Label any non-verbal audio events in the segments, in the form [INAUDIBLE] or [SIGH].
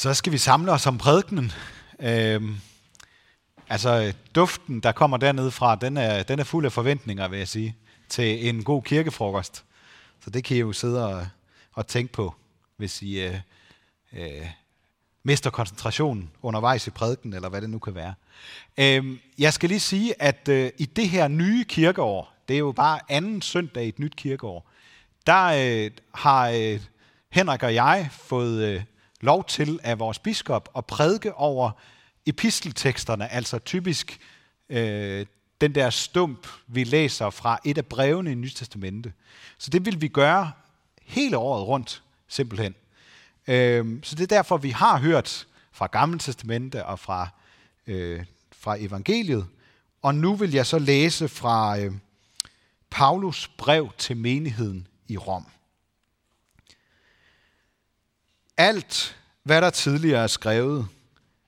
Så skal vi samle os om prædikenen. Øhm, altså, duften, der kommer dernede fra, den er, den er fuld af forventninger, vil jeg sige, til en god kirkefrokost. Så det kan I jo sidde og, og tænke på, hvis I øh, øh, mister koncentrationen undervejs i prædiken, eller hvad det nu kan være. Øhm, jeg skal lige sige, at øh, i det her nye kirkeår, det er jo bare anden søndag i et nyt kirkeår, der øh, har øh, Henrik og jeg fået øh, lov til af vores biskop at prædike over epistelteksterne, altså typisk øh, den der stump, vi læser fra et af brevene i Nyt Testamente. Så det vil vi gøre hele året rundt, simpelthen. Øh, så det er derfor, vi har hørt fra Gamle Testamente og fra, øh, fra evangeliet. Og nu vil jeg så læse fra øh, Paulus brev til menigheden i Rom. Alt, hvad der tidligere er skrevet,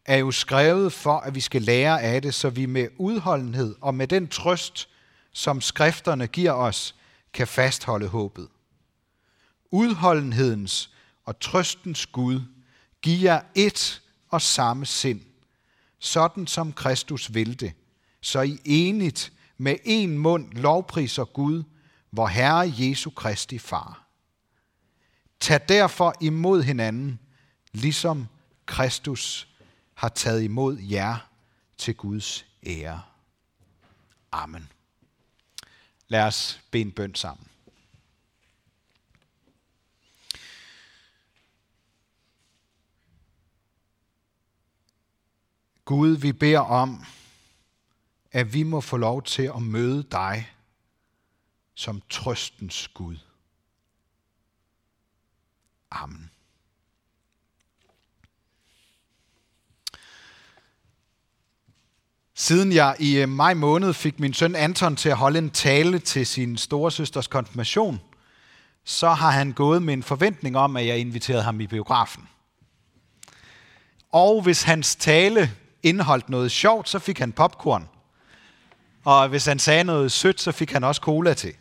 er jo skrevet for, at vi skal lære af det, så vi med udholdenhed og med den trøst, som skrifterne giver os, kan fastholde håbet. Udholdenhedens og trøstens Gud giver et og samme sind, sådan som Kristus vil det, så I enigt med en mund lovpriser Gud, vor Herre Jesu Kristi Far. Tag derfor imod hinanden, ligesom Kristus har taget imod jer til Guds ære. Amen. Lad os bede en bøn sammen. Gud, vi beder om, at vi må få lov til at møde dig som trøstens Gud. Amen. Siden jeg i øh, maj måned fik min søn Anton til at holde en tale til sin storesøsters konfirmation, så har han gået med en forventning om, at jeg inviterede ham i biografen. Og hvis hans tale indeholdt noget sjovt, så fik han popcorn. Og hvis han sagde noget sødt, så fik han også cola til.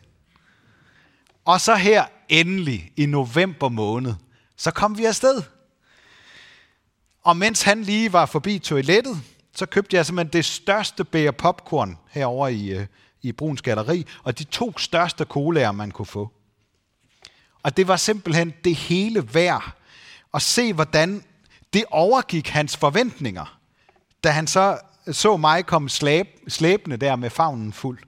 Og så her endelig i november måned, så kom vi afsted. Og mens han lige var forbi toilettet, så købte jeg simpelthen det største bære popcorn herover i, øh, i Bruns Galeri, og de to største colaer, man kunne få. Og det var simpelthen det hele værd at se, hvordan det overgik hans forventninger, da han så så mig komme slæb, slæbende der med favnen fuld.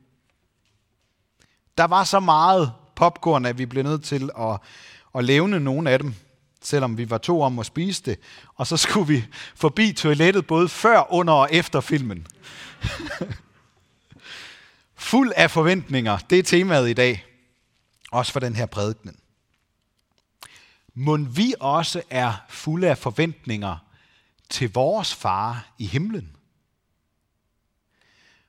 Der var så meget popcorn, at vi blev nødt til at, at levne nogle af dem, selvom vi var to om at spise det. Og så skulle vi forbi toilettet både før, under og efter filmen. [LAUGHS] Fuld af forventninger, det er temaet i dag. Også for den her prædiken. Må vi også er fulde af forventninger til vores far i himlen.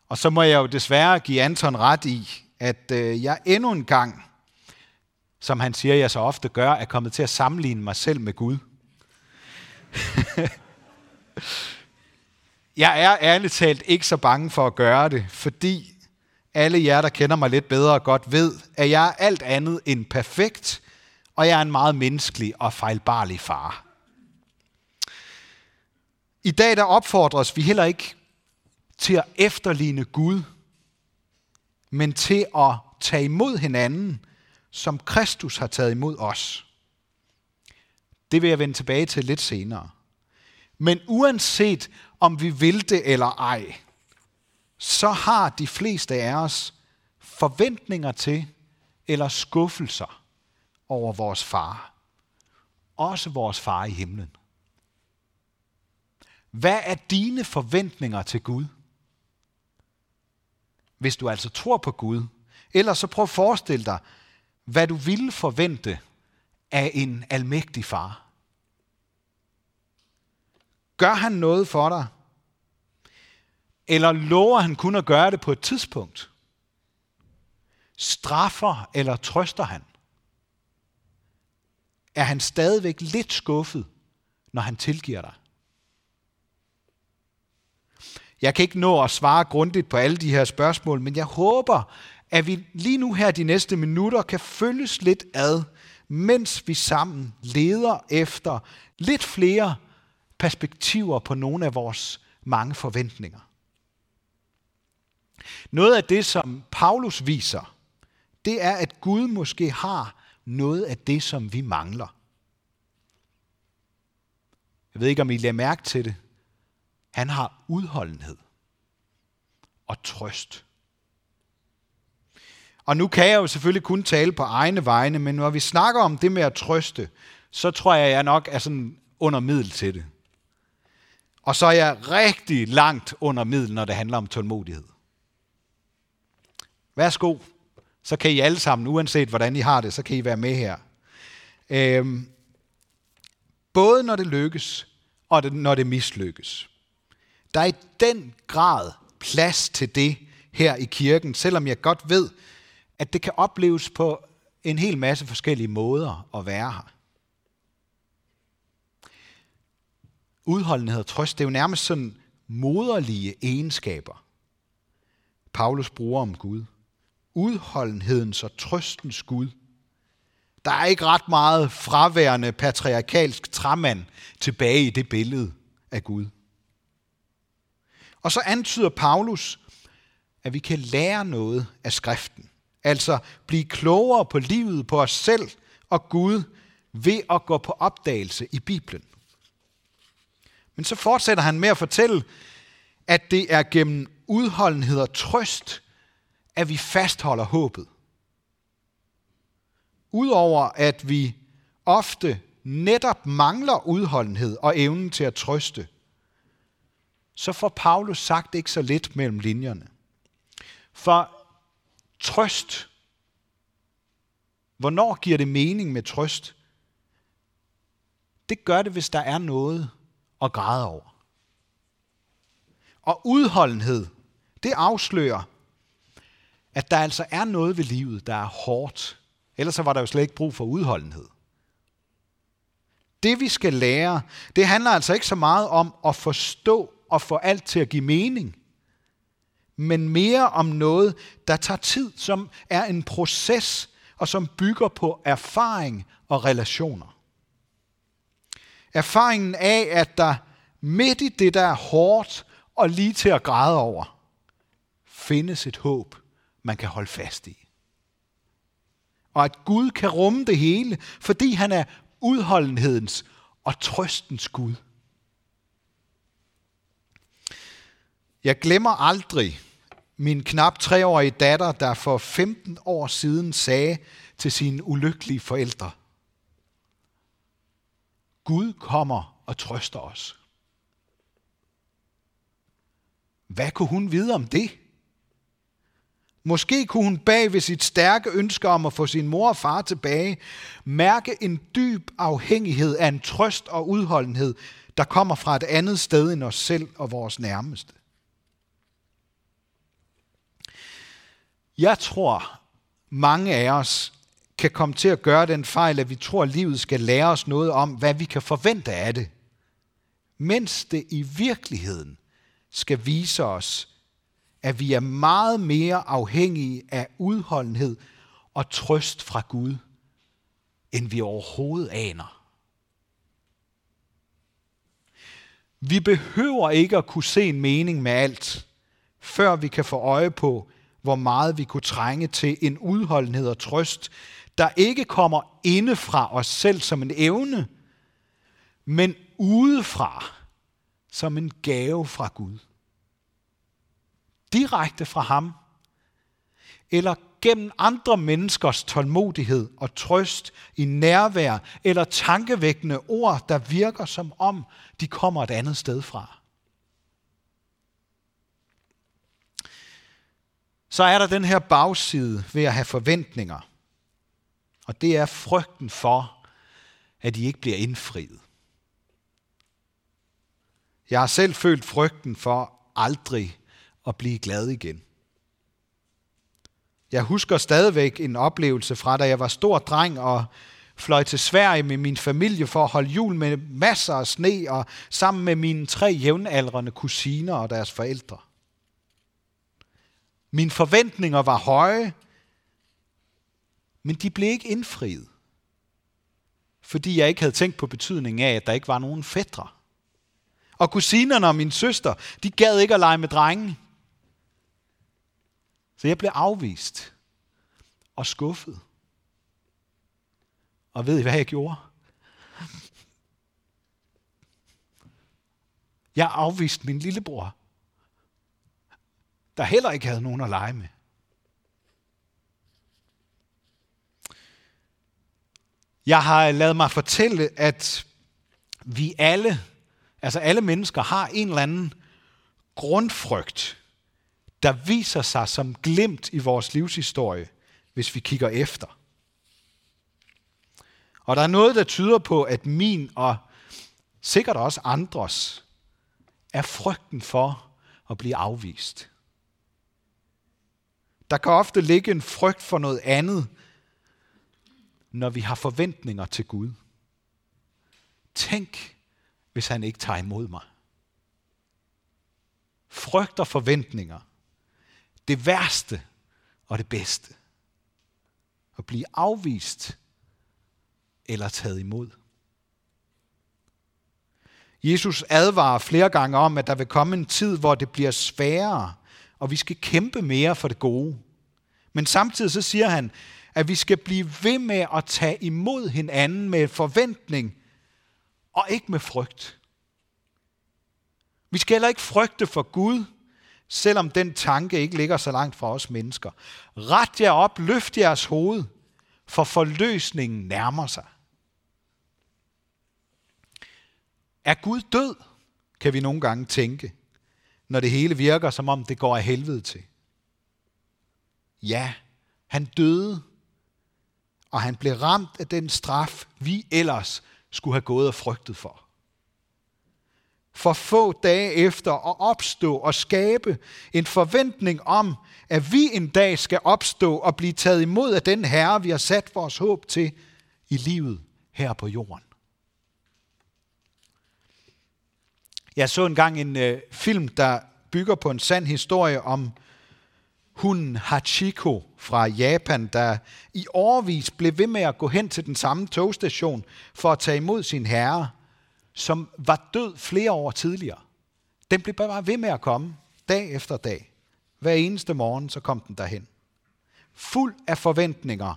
Og så må jeg jo desværre give Anton ret i, at øh, jeg endnu en gang som han siger, jeg så ofte gør, er kommet til at sammenligne mig selv med Gud. [LAUGHS] jeg er ærligt talt ikke så bange for at gøre det, fordi alle jer, der kender mig lidt bedre og godt ved, at jeg er alt andet end perfekt, og jeg er en meget menneskelig og fejlbarlig far. I dag der opfordres vi heller ikke til at efterligne Gud, men til at tage imod hinanden som Kristus har taget imod os. Det vil jeg vende tilbage til lidt senere. Men uanset om vi vil det eller ej, så har de fleste af os forventninger til eller skuffelser over vores far. Også vores far i himlen. Hvad er dine forventninger til Gud? Hvis du altså tror på Gud, eller så prøv at forestille dig, hvad du ville forvente af en almægtig far. Gør han noget for dig? Eller lover han kun at gøre det på et tidspunkt? Straffer eller trøster han? Er han stadigvæk lidt skuffet, når han tilgiver dig? Jeg kan ikke nå at svare grundigt på alle de her spørgsmål, men jeg håber, at vi lige nu her de næste minutter kan følges lidt ad, mens vi sammen leder efter lidt flere perspektiver på nogle af vores mange forventninger. Noget af det, som Paulus viser, det er, at Gud måske har noget af det, som vi mangler. Jeg ved ikke, om I lader mærke til det. Han har udholdenhed og trøst. Og nu kan jeg jo selvfølgelig kun tale på egne vegne, men når vi snakker om det med at trøste, så tror jeg, jeg nok er sådan under middel til det. Og så er jeg rigtig langt under middel, når det handler om tålmodighed. Værsgo, så kan I alle sammen, uanset hvordan I har det, så kan I være med her. Øhm, både når det lykkes, og det, når det mislykkes. Der er i den grad plads til det her i kirken, selvom jeg godt ved, at det kan opleves på en hel masse forskellige måder at være her. Udholdenhed og trøst, det er jo nærmest sådan moderlige egenskaber, Paulus bruger om Gud. Udholdenhedens og trøstens Gud. Der er ikke ret meget fraværende patriarkalsk træmand tilbage i det billede af Gud. Og så antyder Paulus, at vi kan lære noget af skriften. Altså blive klogere på livet, på os selv og Gud, ved at gå på opdagelse i Bibelen. Men så fortsætter han med at fortælle, at det er gennem udholdenhed og trøst, at vi fastholder håbet. Udover at vi ofte netop mangler udholdenhed og evnen til at trøste, så får Paulus sagt ikke så lidt mellem linjerne. For trøst, hvornår giver det mening med trøst? Det gør det, hvis der er noget at græde over. Og udholdenhed, det afslører, at der altså er noget ved livet, der er hårdt. Ellers så var der jo slet ikke brug for udholdenhed. Det vi skal lære, det handler altså ikke så meget om at forstå og få alt til at give mening, men mere om noget, der tager tid, som er en proces, og som bygger på erfaring og relationer. Erfaringen af, at der midt i det, der er hårdt og lige til at græde over, findes et håb, man kan holde fast i. Og at Gud kan rumme det hele, fordi han er udholdenhedens og trøstens Gud. Jeg glemmer aldrig min knap treårige datter, der for 15 år siden sagde til sine ulykkelige forældre, Gud kommer og trøster os. Hvad kunne hun vide om det? Måske kunne hun bag ved sit stærke ønske om at få sin mor og far tilbage, mærke en dyb afhængighed af en trøst og udholdenhed, der kommer fra et andet sted end os selv og vores nærmeste. Jeg tror, mange af os kan komme til at gøre den fejl, at vi tror, at livet skal lære os noget om, hvad vi kan forvente af det. Mens det i virkeligheden skal vise os, at vi er meget mere afhængige af udholdenhed og trøst fra Gud, end vi overhovedet aner. Vi behøver ikke at kunne se en mening med alt, før vi kan få øje på, hvor meget vi kunne trænge til en udholdenhed og trøst, der ikke kommer inde fra os selv som en evne, men udefra som en gave fra Gud. Direkte fra ham, eller gennem andre menneskers tålmodighed og trøst i nærvær eller tankevækkende ord, der virker som om de kommer et andet sted fra. Så er der den her bagside ved at have forventninger. Og det er frygten for, at de ikke bliver indfriet. Jeg har selv følt frygten for aldrig at blive glad igen. Jeg husker stadigvæk en oplevelse fra, da jeg var stor dreng og fløj til Sverige med min familie for at holde jul med masser af sne og sammen med mine tre jævnaldrende kusiner og deres forældre. Mine forventninger var høje, men de blev ikke indfriet. Fordi jeg ikke havde tænkt på betydningen af, at der ikke var nogen fædre. Og kusinerne og min søster, de gad ikke at lege med drenge. Så jeg blev afvist og skuffet. Og ved I, hvad jeg gjorde? Jeg afviste min lillebror, der heller ikke havde nogen at lege med. Jeg har lavet mig fortælle, at vi alle, altså alle mennesker, har en eller anden grundfrygt, der viser sig som glimt i vores livshistorie, hvis vi kigger efter. Og der er noget, der tyder på, at min og sikkert også andres er frygten for at blive afvist. Der kan ofte ligge en frygt for noget andet, når vi har forventninger til Gud. Tænk, hvis han ikke tager imod mig. Frygt og forventninger. Det værste og det bedste. At blive afvist eller taget imod. Jesus advarer flere gange om, at der vil komme en tid, hvor det bliver sværere, og vi skal kæmpe mere for det gode. Men samtidig så siger han, at vi skal blive ved med at tage imod hinanden med forventning, og ikke med frygt. Vi skal heller ikke frygte for Gud, selvom den tanke ikke ligger så langt fra os mennesker. Ret jer op, løft jeres hoved, for forløsningen nærmer sig. Er Gud død, kan vi nogle gange tænke, når det hele virker, som om det går af helvede til. Ja, han døde, og han blev ramt af den straf, vi ellers skulle have gået og frygtet for. For få dage efter at opstå og skabe en forventning om, at vi en dag skal opstå og blive taget imod af den Herre, vi har sat vores håb til i livet her på jorden. Jeg så engang en øh, film, der bygger på en sand historie om hunden Hachiko fra Japan, der i årvis blev ved med at gå hen til den samme togstation for at tage imod sin herre, som var død flere år tidligere. Den blev bare ved med at komme, dag efter dag. Hver eneste morgen, så kom den derhen. Fuld af forventninger,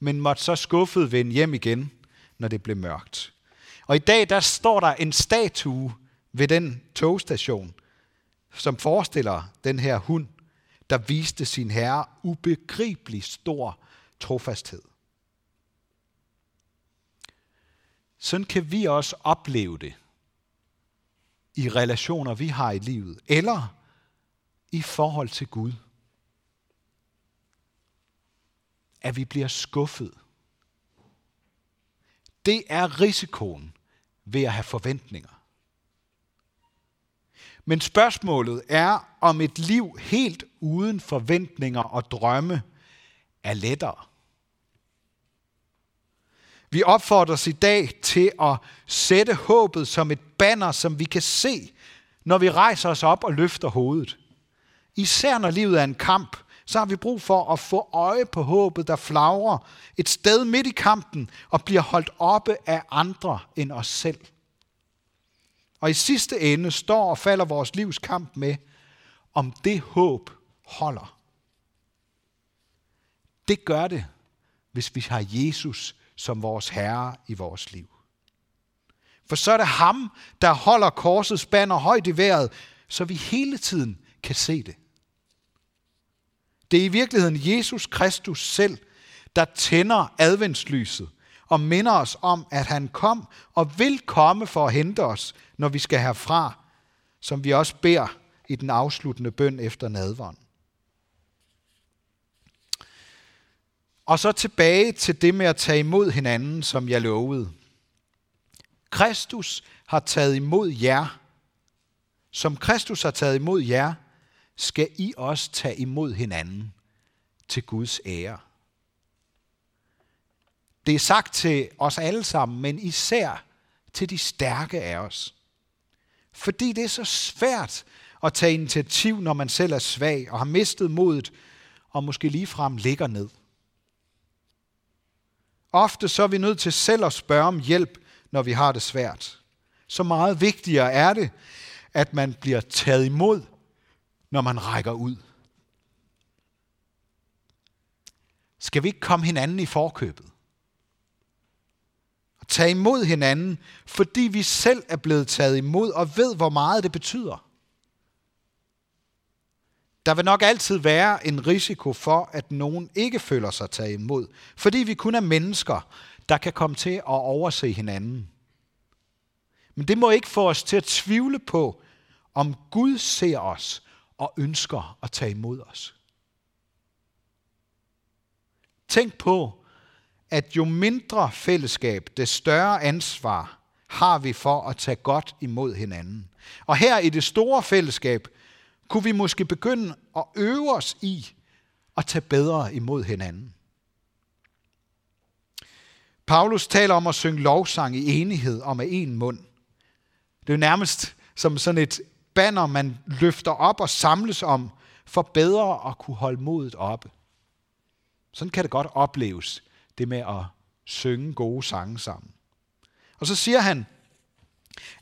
men måtte så skuffet vende hjem igen, når det blev mørkt. Og i dag, der står der en statue ved den togstation, som forestiller den her hund, der viste sin herre ubegribelig stor trofasthed. Sådan kan vi også opleve det i relationer, vi har i livet, eller i forhold til Gud. At vi bliver skuffet. Det er risikoen ved at have forventninger. Men spørgsmålet er, om et liv helt uden forventninger og drømme er lettere. Vi opfordres i dag til at sætte håbet som et banner, som vi kan se, når vi rejser os op og løfter hovedet. Især når livet er en kamp, så har vi brug for at få øje på håbet, der flagrer et sted midt i kampen og bliver holdt oppe af andre end os selv. Og i sidste ende står og falder vores livs kamp med, om det håb holder. Det gør det, hvis vi har Jesus som vores Herre i vores liv. For så er det ham, der holder korsets banner højt i vejret, så vi hele tiden kan se det. Det er i virkeligheden Jesus Kristus selv, der tænder adventslyset og minder os om, at han kom og vil komme for at hente os, når vi skal herfra, som vi også beder i den afsluttende bøn efter nadvånd. Og så tilbage til det med at tage imod hinanden, som jeg lovede. Kristus har taget imod jer. Som Kristus har taget imod jer, skal I også tage imod hinanden til Guds ære. Det er sagt til os alle sammen, men især til de stærke af os. Fordi det er så svært at tage initiativ, når man selv er svag og har mistet modet, og måske ligefrem ligger ned. Ofte så er vi nødt til selv at spørge om hjælp, når vi har det svært. så meget vigtigere er det, at man bliver taget imod, når man rækker ud. Skal vi ikke komme hinanden i forkøbet? Og tage imod hinanden, fordi vi selv er blevet taget imod og ved, hvor meget det betyder. Der vil nok altid være en risiko for, at nogen ikke føler sig taget imod, fordi vi kun er mennesker, der kan komme til at overse hinanden. Men det må ikke få os til at tvivle på, om Gud ser os og ønsker at tage imod os. Tænk på, at jo mindre fællesskab, det større ansvar har vi for at tage godt imod hinanden. Og her i det store fællesskab, kunne vi måske begynde at øve os i at tage bedre imod hinanden. Paulus taler om at synge lovsang i enighed og med en mund. Det er jo nærmest som sådan et banner, man løfter op og samles om, for bedre at kunne holde modet oppe. Sådan kan det godt opleves, det med at synge gode sange sammen. Og så siger han,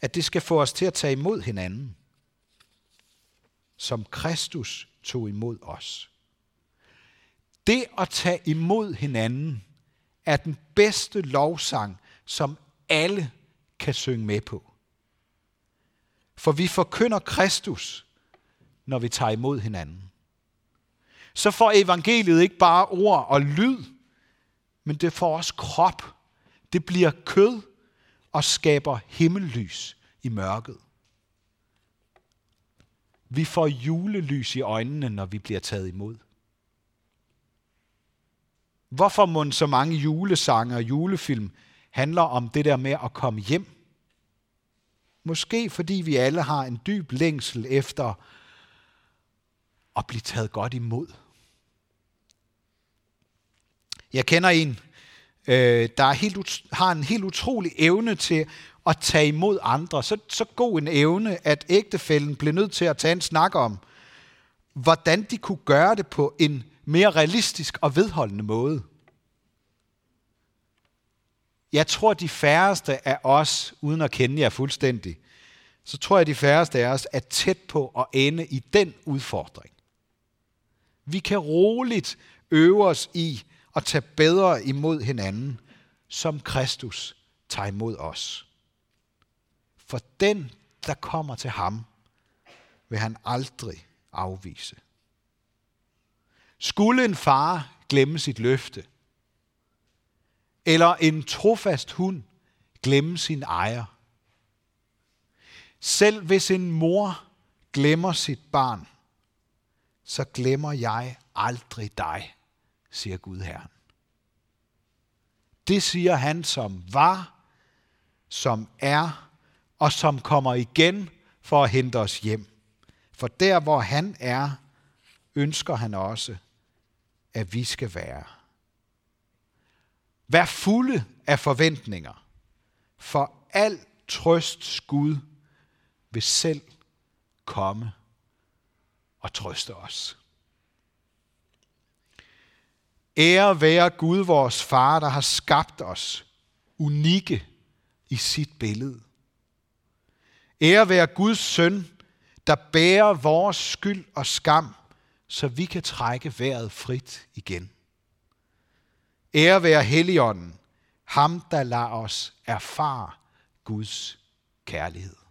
at det skal få os til at tage imod hinanden, som Kristus tog imod os. Det at tage imod hinanden er den bedste lovsang, som alle kan synge med på. For vi forkynder Kristus, når vi tager imod hinanden. Så får evangeliet ikke bare ord og lyd, men det får også krop. Det bliver kød og skaber himmellys i mørket. Vi får julelys i øjnene, når vi bliver taget imod. Hvorfor må så mange julesange og julefilm handler om det der med at komme hjem? Måske fordi vi alle har en dyb længsel efter at blive taget godt imod. Jeg kender en, øh, der er helt, har en helt utrolig evne til at tage imod andre. Så, så god en evne, at ægtefælden blev nødt til at tage en snak om, hvordan de kunne gøre det på en mere realistisk og vedholdende måde. Jeg tror, de færreste af os, uden at kende jer fuldstændig, så tror jeg, de færreste af os er tæt på at ende i den udfordring. Vi kan roligt øve os i at tage bedre imod hinanden, som Kristus tager imod os. For den, der kommer til ham, vil han aldrig afvise. Skulle en far glemme sit løfte, eller en trofast hund glemme sin ejer, selv hvis en mor glemmer sit barn, så glemmer jeg aldrig dig, siger Gud Herren. Det siger han, som var, som er og som kommer igen for at hente os hjem. For der, hvor han er, ønsker han også, at vi skal være. Vær fulde af forventninger, for al trøst Gud vil selv komme og trøste os. Ære være Gud, vores far, der har skabt os unikke i sit billede. Ære være Guds søn, der bærer vores skyld og skam, så vi kan trække vejret frit igen. Ære være Helligånden, ham der lader os erfare Guds kærlighed.